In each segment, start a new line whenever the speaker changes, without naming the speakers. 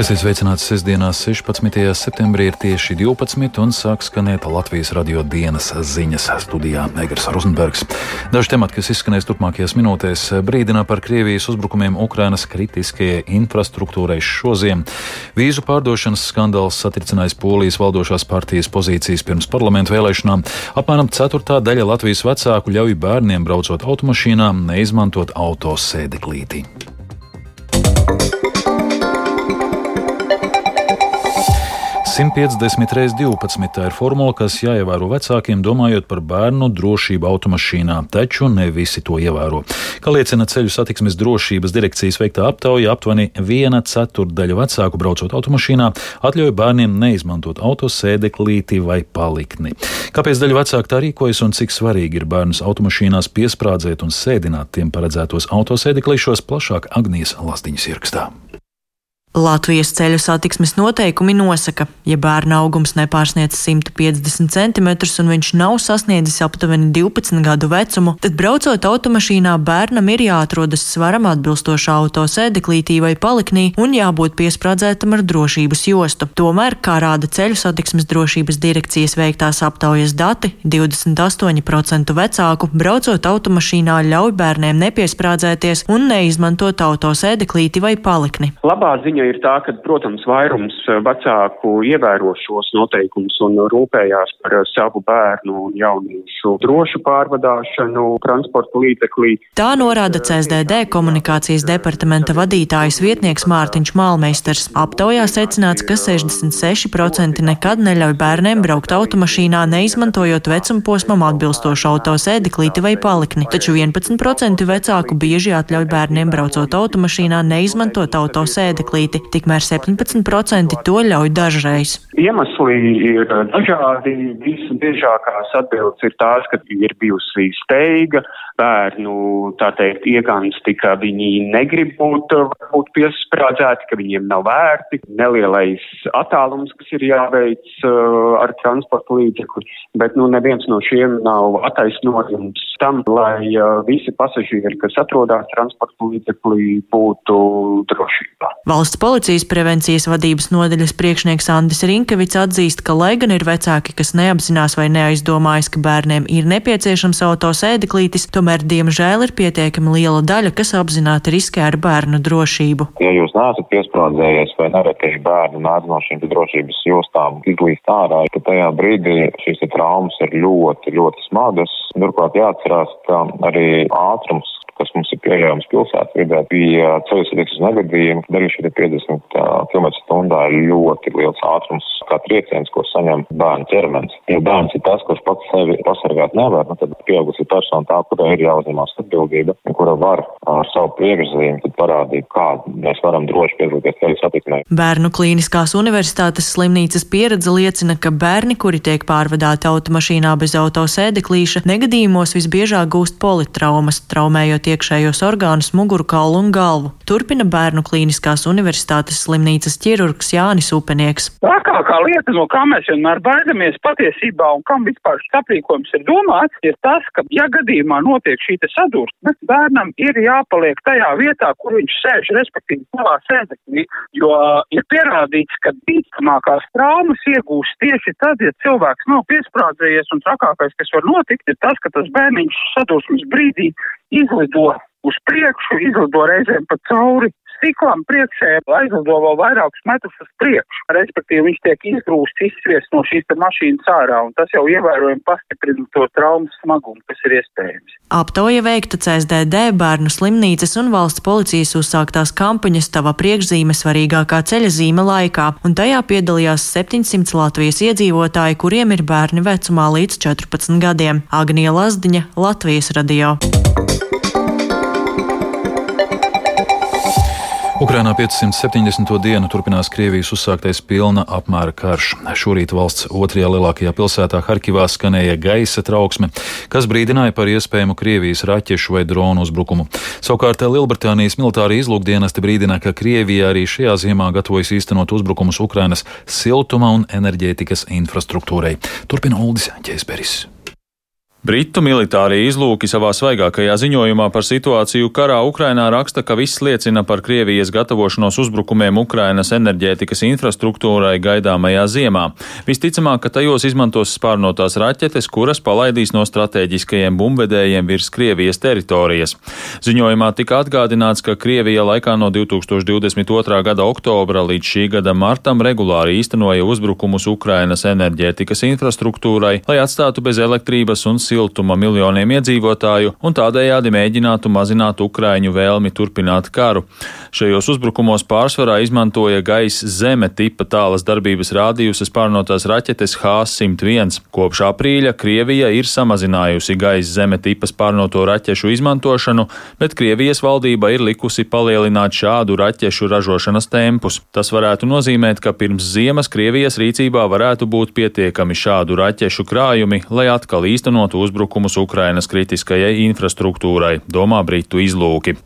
Esiet sveicināts sestdienās, 16. septembrī ir tieši 12 un sāk skanēt Latvijas radio dienas ziņas studijā Egers Rozenbergs. Daži temati, kas izskanēs turpmākajās minūtēs, brīdina par Krievijas uzbrukumiem Ukrainas kritiskajai infrastruktūrai šoziem. Vīzu pārdošanas skandāls satricinājis Polijas valdošās partijas pozīcijas pirms parlamentu vēlēšanām. Apmēram ceturtā daļa Latvijas vecāku ļauj bērniem braucot automašīnā neizmantot autosēdeklīti. 150 reizes 12. Tā ir formula, kas jāievēro vecākiem, domājot par bērnu drošību automašīnā, taču ne visi to ievēro. Kā liecina ceļu satiksmes drošības direkcijas veiktā aptauja, aptuveni viena ceturdaļa vecāku braucot automašīnā atļauj bērniem neizmantot autosēdeklīti vai palikni. Kāpēc daļa vecāku tā rīkojas un cik svarīgi ir bērnus automašīnās piesprādzēt un sēdināt tiem paredzētos autosēdeklīšos, plašāk Agnijas Lasdiņas ierakstā.
Latvijas ceļu satiksmes noteikumi nosaka, ja bērna augums nepārsniedz 150 cm un viņš nav sasniedzis aptuveni 12 gadu vecumu, tad braucot automašīnā bērnam ir jāatrodas svaram atbilstošā autosēdeklītī vai paliknī un jābūt piesprādzētam ar drošības jostu. Tomēr, kā rāda ceļu satiksmes drošības direkcijas veiktās aptaujas dati, 28% vecāku braucot automašīnā ļauj bērniem nepiesprādzēties un neizmantot autosēdeklīti vai palikni.
Labā ziņa ziņa ir tā, ka, protams, vairums eh, vecāku ievēro šos noteikumus un rūpējās par eh, savu bērnu un jauniešu drošu pārvadāšanu transporta līdzeklī.
Tā norāda CSDD komunikācijas departamenta vadītājs vietnieks Mārtiņš Malmeisters. Aptaujā secināts, ka 66% nekad neļauj bērniem braukt automašīnā, neizmantojot vecuma posmam atbilstošu autosēdeklīti vai palikni, taču 11% vecāku bieži atļauj bērniem braucot automašīnā, neizmantot autosēdeklīti izplatīti, tikmēr 17% to ļauj dažreiz.
Iemesli ir dažādi. Visbiežākās atbildes ir tās, ka ir bijusi steiga, bērnu, tā teikt, iegansti, ka viņi negrib būt, būt piesprādzēti, ka viņiem nav vērti, nelielais attālums, kas ir jāveic uh, ar transporta līdzekli, bet nu neviens no šiem nav attaisnojums tam, lai visi pasažieri, kas atrodas transporta līdzeklī, būtu drošībā.
Valsts policijas prevencijas vadības nodaļas priekšnieks Andis Rinkevits atzīst, ka lai gan ir vecāki, kas neapzinās vai neaizdomājas, ka bērniem ir nepieciešams autosēdeklītis, tomēr tomēr, diemžēl, ir pietiekami liela daļa, kas apzināti riskē ar bērnu drošību.
Ja jūs neesat piesprādzējies vai nereti bērnu nāc no šīm drošības jostām izlīst ārā, tad tajā brīdī šīs traumas ir ļoti, ļoti smagas. Turklāt jāatcerās, ka arī ātrums kas mums ir pieejams pilsētvidē, bija ceļu satiksmes negadījumi, kad arī šie 50 km/h ir ļoti liels ātrums, kā trieciens, ko saņem bērnu ķermenis. Ja bērns ir tas, kurš pats sevi pasargāt nevar, nu, tad pieaugusi persona tā, kurai ir jāuzņemās atbildība, kura var ar savu priekšzīmi parādīt, kā mēs varam droši piedalīties ceļu satiksmē.
Bērnu klīniskās universitātes slimnīcas pieredze liecina, ka bērni, kuri tiek pārvadāti automašīnā bez autosēdeklīša, negadījumos visbiežāk gūst politraumas, traumējot iekšējos orgānus, muguru kaulu un galvu. Turpina Bērnu Kliniskās Universitātes slimnīcas ķirurgs Jānis Upenieks.
Trakākā lieta, no kā mēs vienmēr baidamies patiesībā un kam vispār šis aprīkojums ir domāts, ir tas, ka, ja gadījumā notiek šī sadursme, bērnam ir jāpaliek tajā vietā, kur viņš sēž, respektīvi savā sēdeklī, jo ir pierādīts, ka bīstamākās traumas iegūst tieši tad, ja cilvēks nav piesprādzējies, un trakākais, kas var notikt, ir tas, ka tas bērniņš sadursmes brīdī izlido uz priekšu, izlido reizēm pa cauri stiklam priekšē, aizlido vēl vairākus metrus uz priekšu. Respektīvi, viņš tiek izgrūsts, izsviest no šīs mašīnas ārā, un tas jau ievērojami pastiprina to traumas smagumu, kas ir iespējams.
Aptauja veikta CSDD, bērnu slimnīcas un valsts policijas uzsāktās kampaņas tava priekšzīme svarīgākā ceļa zīme laikā, un tajā piedalījās 700 Latvijas iedzīvotāji, kuriem ir bērni vecumā līdz 14 gadiem. Agnija Lazdiņa, Latvijas radio.
Ukrainā 570. dienu turpinās Krievijas uzsāktais pilna apmēra karš. Šorīt valsts otrajā lielākajā pilsētā Harkivā skanēja gaisa trauksme, kas brīdināja par iespējamu Krievijas raķešu vai dronu uzbrukumu. Savukārt Lielbritānijas militāra izlūkdienesti brīdina, ka Krievija arī šajā ziemā gatavojas īstenot uzbrukumus Ukrainas siltuma un enerģētikas infrastruktūrai. Turpina Uldis Ķēsberis.
Britu militārie izlūki savā svaigākajā ziņojumā par situāciju karā Ukrainā raksta, ka viss liecina par Krievijas gatavošanos uzbrukumiem Ukrainas enerģētikas infrastruktūrai gaidāmajā ziemā. Visticamāk, ka tajos izmantos spārnotās raķetes, kuras palaidīs no strateģiskajiem bumbvedējiem virs Krievijas teritorijas. Ziņojumā tika atgādināts, ka Krievija laikā no 2022. gada oktobra līdz šī gada martam regulāri īstenoja uzbrukumus Ukrainas enerģētikas infrastruktūrai, lai atstātu bez elektrības un siltuma miljoniem iedzīvotāju un tādējādi mēģinātu mazināt Ukraiņu vēlmi turpināt karu. Šajos uzbrukumos pārsvarā izmantoja gaisa zeme tipa tālas darbības rādījusas pārnotās raķetes H-101. Kopš aprīļa Krievija ir samazinājusi gaisa zeme tipas pārnoto raķešu izmantošanu, bet Krievijas valdība ir likusi palielināt šādu raķešu ražošanas tempus. Tas varētu nozīmēt, ka pirms ziemas Krievijas rīcībā varētu būt pietiekami šādu raķešu krājumi, lai atkal īstenotu uzbrukumus Ukrainas kritiskajai infrastruktūrai, domā Britu izlūki.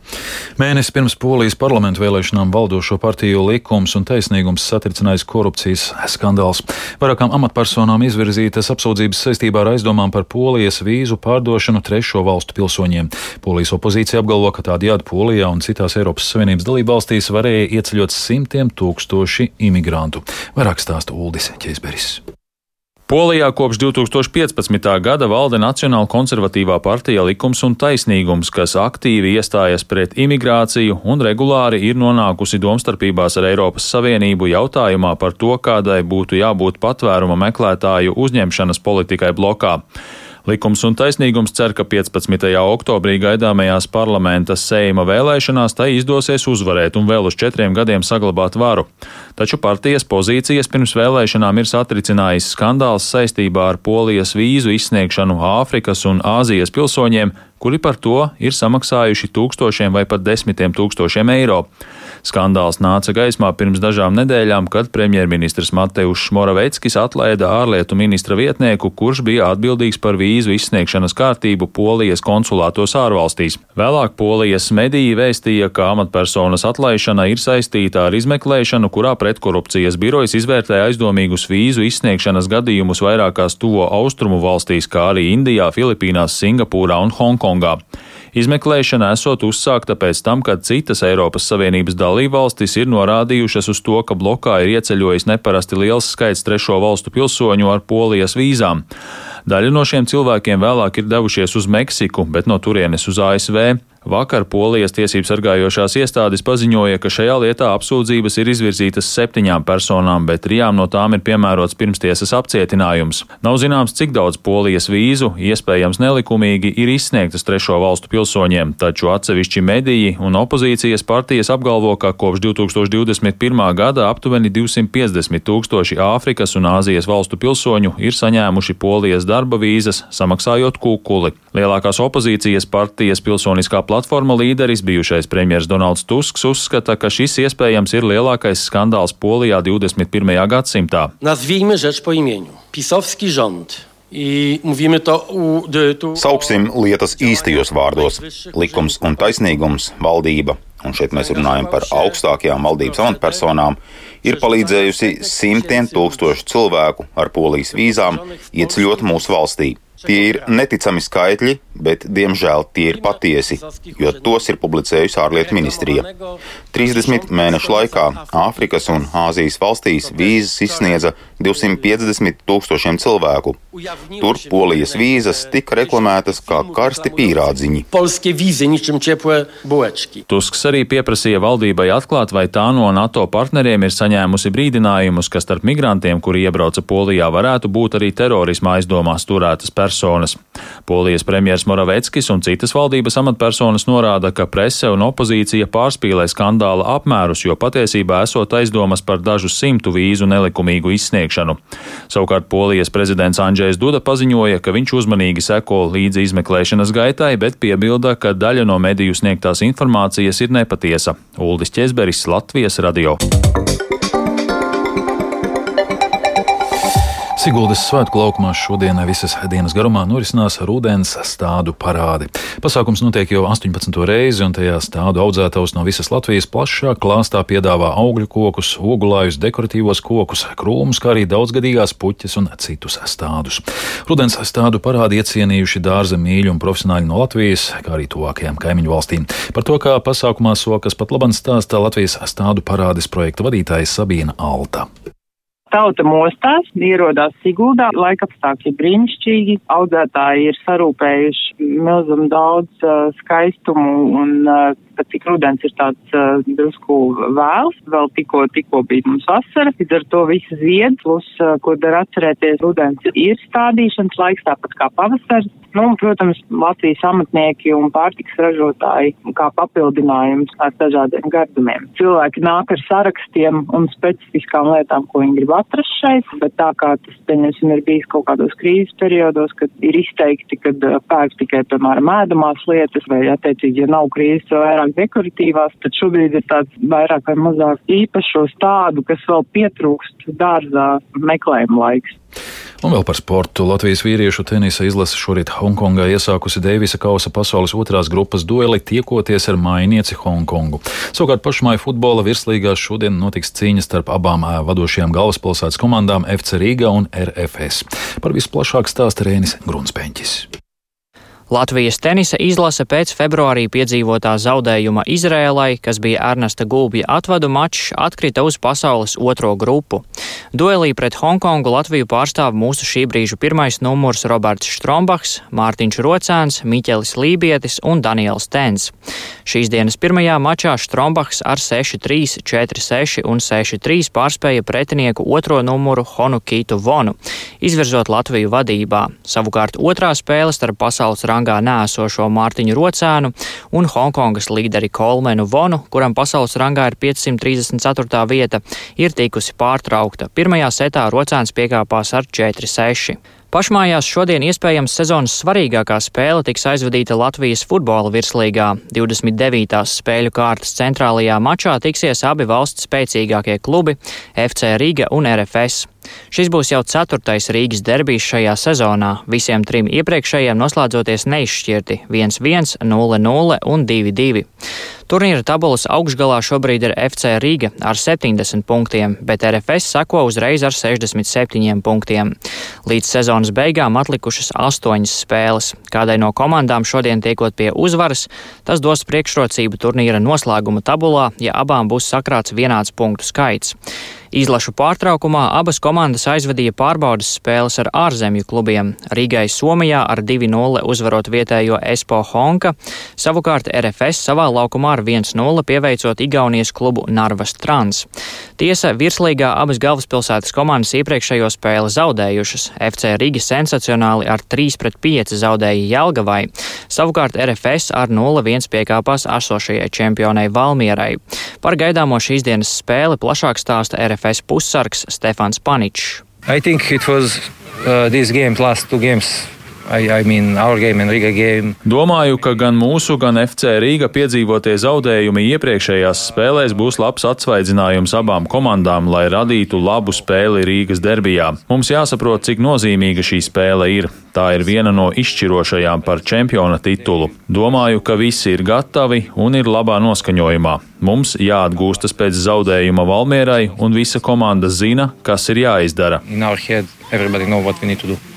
Mēnesis pirms Polijas parlamentu vēlēšanām valdošo partiju likums un taisnīgums satricinājis korupcijas skandāls. Vairākām amatpersonām izvirzītas apsūdzības saistībā ar aizdomām par Polijas vīzu pārdošanu trešo valstu pilsoņiem. Polijas opozīcija apgalvo, ka tādējādi Polijā un citās Eiropas Savienības dalībvalstīs varēja ieceļot simtiem tūkstoši imigrantu. Vairāk stāsta Uldis Čeizberis.
Polijā kopš 2015. gada valda Nacionāla konservatīvā partija Likums un taisnīgums, kas aktīvi iestājas pret imigrāciju un regulāri ir nonākusi domstarpībās ar Eiropas Savienību jautājumā par to, kādai būtu jābūt patvēruma meklētāju uzņemšanas politikai blokā. Likums un taisnīgums cer, ka 15. oktobrī gaidāmajās parlamenta seima vēlēšanās tai izdosies uzvarēt un vēl uz četriem gadiem saglabāt varu. Taču partijas pozīcijas pirms vēlēšanām ir satricinājis skandāls saistībā ar Polijas vīzu izsniegšanu Āfrikas un Āzijas pilsoņiem, kuri par to ir samaksājuši tūkstošiem vai pat desmitiem tūkstošiem eiro. Skandāls nāca gaismā pirms dažām nedēļām, kad premjerministrs Mateušs Moraveckis atlaida ārlietu ministra vietnieku, kurš bija atbildīgs par vīzu izsniegšanas kārtību Polijas konsulātos ārvalstīs. Vēlāk Polijas mediji vēstīja, ka amatpersonas atlaišana ir saistīta ar izmeklēšanu, kurā pretkorupcijas birojas izvērtē aizdomīgus vīzu izsniegšanas gadījumus vairākās tuvo austrumu valstīs, kā arī Indijā, Filipīnās, Singapūrā un Hongkongā. Izmeklēšana esot uzsākta pēc tam, kad citas Eiropas Savienības dalībvalstis ir norādījušas uz to, ka blokā ir ieceļojis neparasti liels skaits trešo valstu pilsoņu ar polijas vīzām. Daļa no šiem cilvēkiem vēlāk ir devušies uz Meksiku, bet no turienes uz ASV. Vakar Polijas tiesību sargājošās iestādes paziņoja, ka šajā lietā apsūdzības ir izvirzītas septiņām personām, bet trijām no tām ir piemērots pirmstiesas apcietinājums. Nav zināms, cik daudz Polijas vīzu, iespējams nelikumīgi, ir izsniegtas trešo valstu pilsoņiem, taču atsevišķi mediji un opozīcijas partijas apgalvo, ka kopš 2021. gada aptuveni 250 tūkstoši Āfrikas un Āzijas valstu pilsoņu ir saņēmuši Polijas darba vīzas, samaksājot kūkuli. Lielākās opozīcijas partijas pilsoniskā platforma platforma līderis, bijušais premjers Donalds Tusks, uzskata, ka šis iespējams ir lielākais skandāls Polijā 21. gadsimtā.
Nazwijmy rzecz po imieniu. Pisowski rząd
Sauksim lietas īstajos vārdos - likums un taisnīgums, valdība, un šeit mēs runājam par augstākajām valdības amatpersonām, ir palīdzējusi simtiem tūkstošu cilvēku ar polijas vīzām ieceļot mūsu valstī. Tie ir neticami skaitļi, bet, diemžēl, tie ir patiesi, jo tos ir publicējusi ārlietu ministrija. 30 mēnešu laikā Āfrikas un Āzijas valstīs vīzas izsniedza 250 tūkstošiem cilvēku. Tur polijas vīzas tika reklamētas kā karsti pīrādziņi.
Tusks arī pieprasīja valdībai atklāt, vai tā no NATO partneriem ir saņēmusi brīdinājumus, ka starp migrantiem, kuri iebrauca Polijā, varētu būt arī terorisma aizdomās turētas personas. Polijas premjers Moraveckis un citas valdības amatpersonas norāda, ka prese un opozīcija pārspīlē skandāla apmērus, jo patiesībā esot aizdomas par dažu simtu vīzu nelikumīgu izsniegšanu. Savukārt Polijas prezidents Andrzejs Duda paziņoja, ka viņš uzmanīgi seko līdzi izmeklēšanas gaitai, bet piebilda, ka daļa no mediju sniegtās informācijas ir nepatiesa. Uldis Česberis, Latvijas radio.
Siguldas svētku laukumā šodien visas dienas garumā norisinās rudens stādu parādi. Pasākums notiek jau 18. reizi, un tajā stādu audzētājs no visas Latvijas plašā klāstā piedāvā augļu kokus, ogulājus, dekoratīvos kokus, krūmus, kā arī daudzgadīgās puķes un citus stādus. Rudens stādu parādi iecienījuši dārza mīļi un profesionāļi no Latvijas, kā arī tuvākajām kaimiņu valstīm. Par to, kā pasākumā sokas pat labāk stāsta Latvijas stādu parādes projekta vadītāja Sabīna Alta
tauta mostās, ierodās Siguldā, laikapstākļi brīnišķīgi, audzētāji ir sarūpējuši milzumu daudz uh, skaistumu un uh, pat cik rudens ir tāds uh, drusku vēls, vēl tikko, tikko bija mums vasara, līdz ar to visu zied, plus, uh, ko dar atcerēties, rudens ir stādīšanas laiks, tāpat kā pavasars. Nu, protams, Latvijas amatnieki un pārtiks ražotāji kā papildinājums ar dažādiem gardumiem. Cilvēki nāk ar sarakstiem un specifiskām lietām, ko viņi grib atrast šeit, bet tā kā tas, pieņemsim, ir bijis kaut kādos krīzes periodos, kad ir izteikti, kad uh, pērk tikai, piemēram, ēdamās lietas, vai, attiecīgi, ja nav krīzes, vai vairāk vairāk dekoratīvās, tad šobrīd ir tāds vairāk vai mazāk īpašos tādu, kas vēl pietrūkst dārzā meklējuma laiks.
Un vēl par sportu. Latvijas vīriešu tenisa izlase šorīt Hongkongā iesākusi Deivisa kausa pasaules otrās grupas dueli, tiekoties ar mainieci Hongkongu. Savukārt pašmāju futbola virslīgās šodien notiks cīņas starp abām vadošajām galvaspilsētas komandām FC Rīga un RFS. Par visplašāk stāsta Rēnis Grunspeņķis.
Latvijas tenisa izlase pēc februārī piedzīvotā zaudējuma Izrēlai, kas bija Ernesta Gulbja atvadu mačs, atkrita uz pasaules otro grupu. Duelī pret Hongkongu Latviju pārstāv mūsu šī brīža pirmais numurs Roberts Štrombachs, Mārtiņš Rocēns, Miķelis Lībietis un Daniels Tens. Šīs dienas pirmajā mačā Štrombachs ar 6-3, 4-6 un 6-3 pārspēja pretinieku otro numuru Honu Kītu Vonu, izvirzot Latviju vadībā. Savukārt otrā spēle starp pasaules rangā nēsošo Mārtiņu Rocēnu un Hongkongas līderi Kolmenu Vonu, kuram pasaules rangā ir 534. vieta, ir tikusi pārtraukta. Pirmajā setā Rocēns piekāpās ar 4-6. Pašmājās šodien iespējams sezonas svarīgākā spēle tiks aizvadīta Latvijas futbola virslīgā. 29. spēļu kārtas centrālajā mačā tiksies abi valsts spēcīgākie klubi - FC Riga un RFS. Šis būs jau ceturtais Rīgas derbijs šajā sezonā, visiem trim iepriekšējiem noslēdzoties neizšķirti - 1-1, 0-0 un 2-2. Turnīra tabulas augšgalā šobrīd ir FC Riga ar 70 punktiem, bet RFS seko uzreiz ar 67 punktiem. Līdz sezonas beigām atlikušas astoņas spēles. Kādai no komandām šodien tiekot pie uzvaras, tas dos priekšrocību turnīra noslēguma tabulā, ja abām būs sakrāts vienāds punktu skaits. Izlašu pārtraukumā abas komandas aizvadīja pārbaudas spēles ar ārzemju klubiem. Rīgai Somijā ar 2-0 uzvarot vietējo Espo Honka, savukārt RFS savā laukumā ar 1-0 pieveicot Igaunijas klubu Narvas Trans. Tiesa, virslīgā abas galvaspilsētas komandas iepriekšējo spēli zaudējušas. FC Riga sensacionāli ar 3-5 zaudēja Jelgavai, savukārt RFS ar 0-1 piekāpās esošajai čempionai Valmierai. Par gaidāmo šīs dienas spēli plašāk stāsta RFS. DFS pussargs Stefans Paničs.
I think it was uh, these games, last two games, I, I mean
Domāju, ka gan mūsu, gan FC Rīga piedzīvotie zaudējumi iepriekšējās spēlēs būs labs atsvaidzinājums abām komandām, lai radītu labu spēli Rīgas derbijā. Mums jāsaprot, cik nozīmīga šī spēle ir. Tā ir viena no izšķirošajām par čempiona titulu. Domāju, ka visi ir gatavi un ir labā noskaņojumā. Mums jāatgūstas pēc zaudējuma Valmierai, un visa komanda zina, kas ir jāizdara.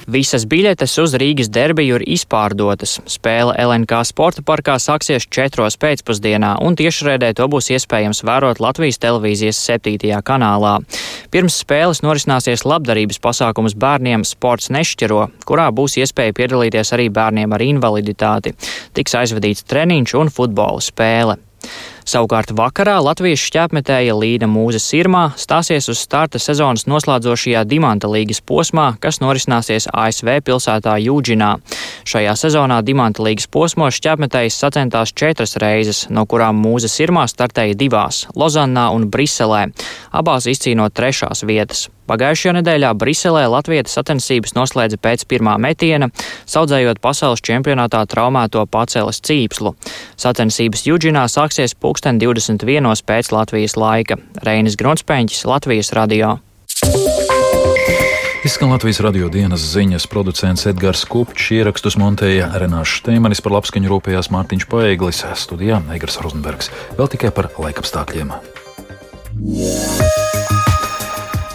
Visas biļetes uz Rīgas derbiju ir izpārdotas. Spēle LNK sporta parkā sāksies 4. pēcpusdienā, un tiešraidē to būs iespējams vērot Latvijas televīzijas 7. kanālā. Pirms spēles norisināsies labdarības pasākums bērniem Sports nešķiro, kurā būs iespēja piedalīties arī bērniem ar invaliditāti. Tiks aizvadīts treniņš un futbola spēle. Savukārt vakarā Latvijas šķēpmetēja Līna Mūza Sirmā stāsies uz starta sezonas noslēdzošajā Dimanta līgas posmā, kas norisināsies ASV pilsētā Jūdžinā. Šajā sezonā Dimanta līgas posmos šķēpmetējs sacentās četras reizes, no kurām Mūza Sirmā startēja divās - Lozannā un Briselē, abās izcīnot trešās vietas. Pagājušajā nedēļā Briselē Latvijas sacensības noslēdza pēc pirmā metiena, saudzējot pasaules čempionātā traumēto pacēles cīpslu. Sacensības Juģinā sāksies pulksten 21. pēc Latvijas laika. Reinis Grunspēņķis, Latvijas radio.
Izskan Latvijas radio dienas ziņas producents Edgars Kupčs, ierakstus montēja Renāšu Steimanis par labskaņu rūpējās Mārtiņš Paeglis, studijā Eigars Rozenbergs. Vēl tikai par laikapstākļiem. Yeah.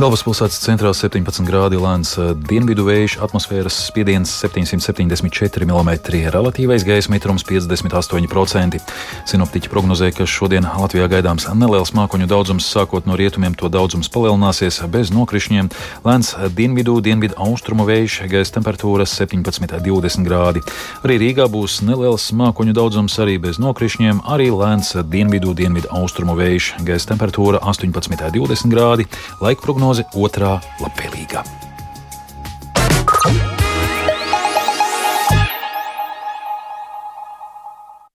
Galvaspilsētas centrā 17 grādi lēns eh, dienvidu vējš, atmosfēras spiediens 774 mm, relatīvais gaisa mitrums 58%. Sinoptiķi prognozē, ka šodien Latvijā gaidāms neliels mākoņu daudzums, sākot no rietumiem to daudzums palielināsies bez nokrišņiem. Lēns dienvidu, dienvidu austrumu vējš, gaisa temperatūras 17,20 grādi. Arī Rīgā būs neliels mākoņu daudzums, arī bez nokrišņiem, arī lēns dienvidu, dienvidu austrumu vējš, gaisa temperatūra 18,20 grādi. Laika prognoze prognoze otrā labvēlīgā.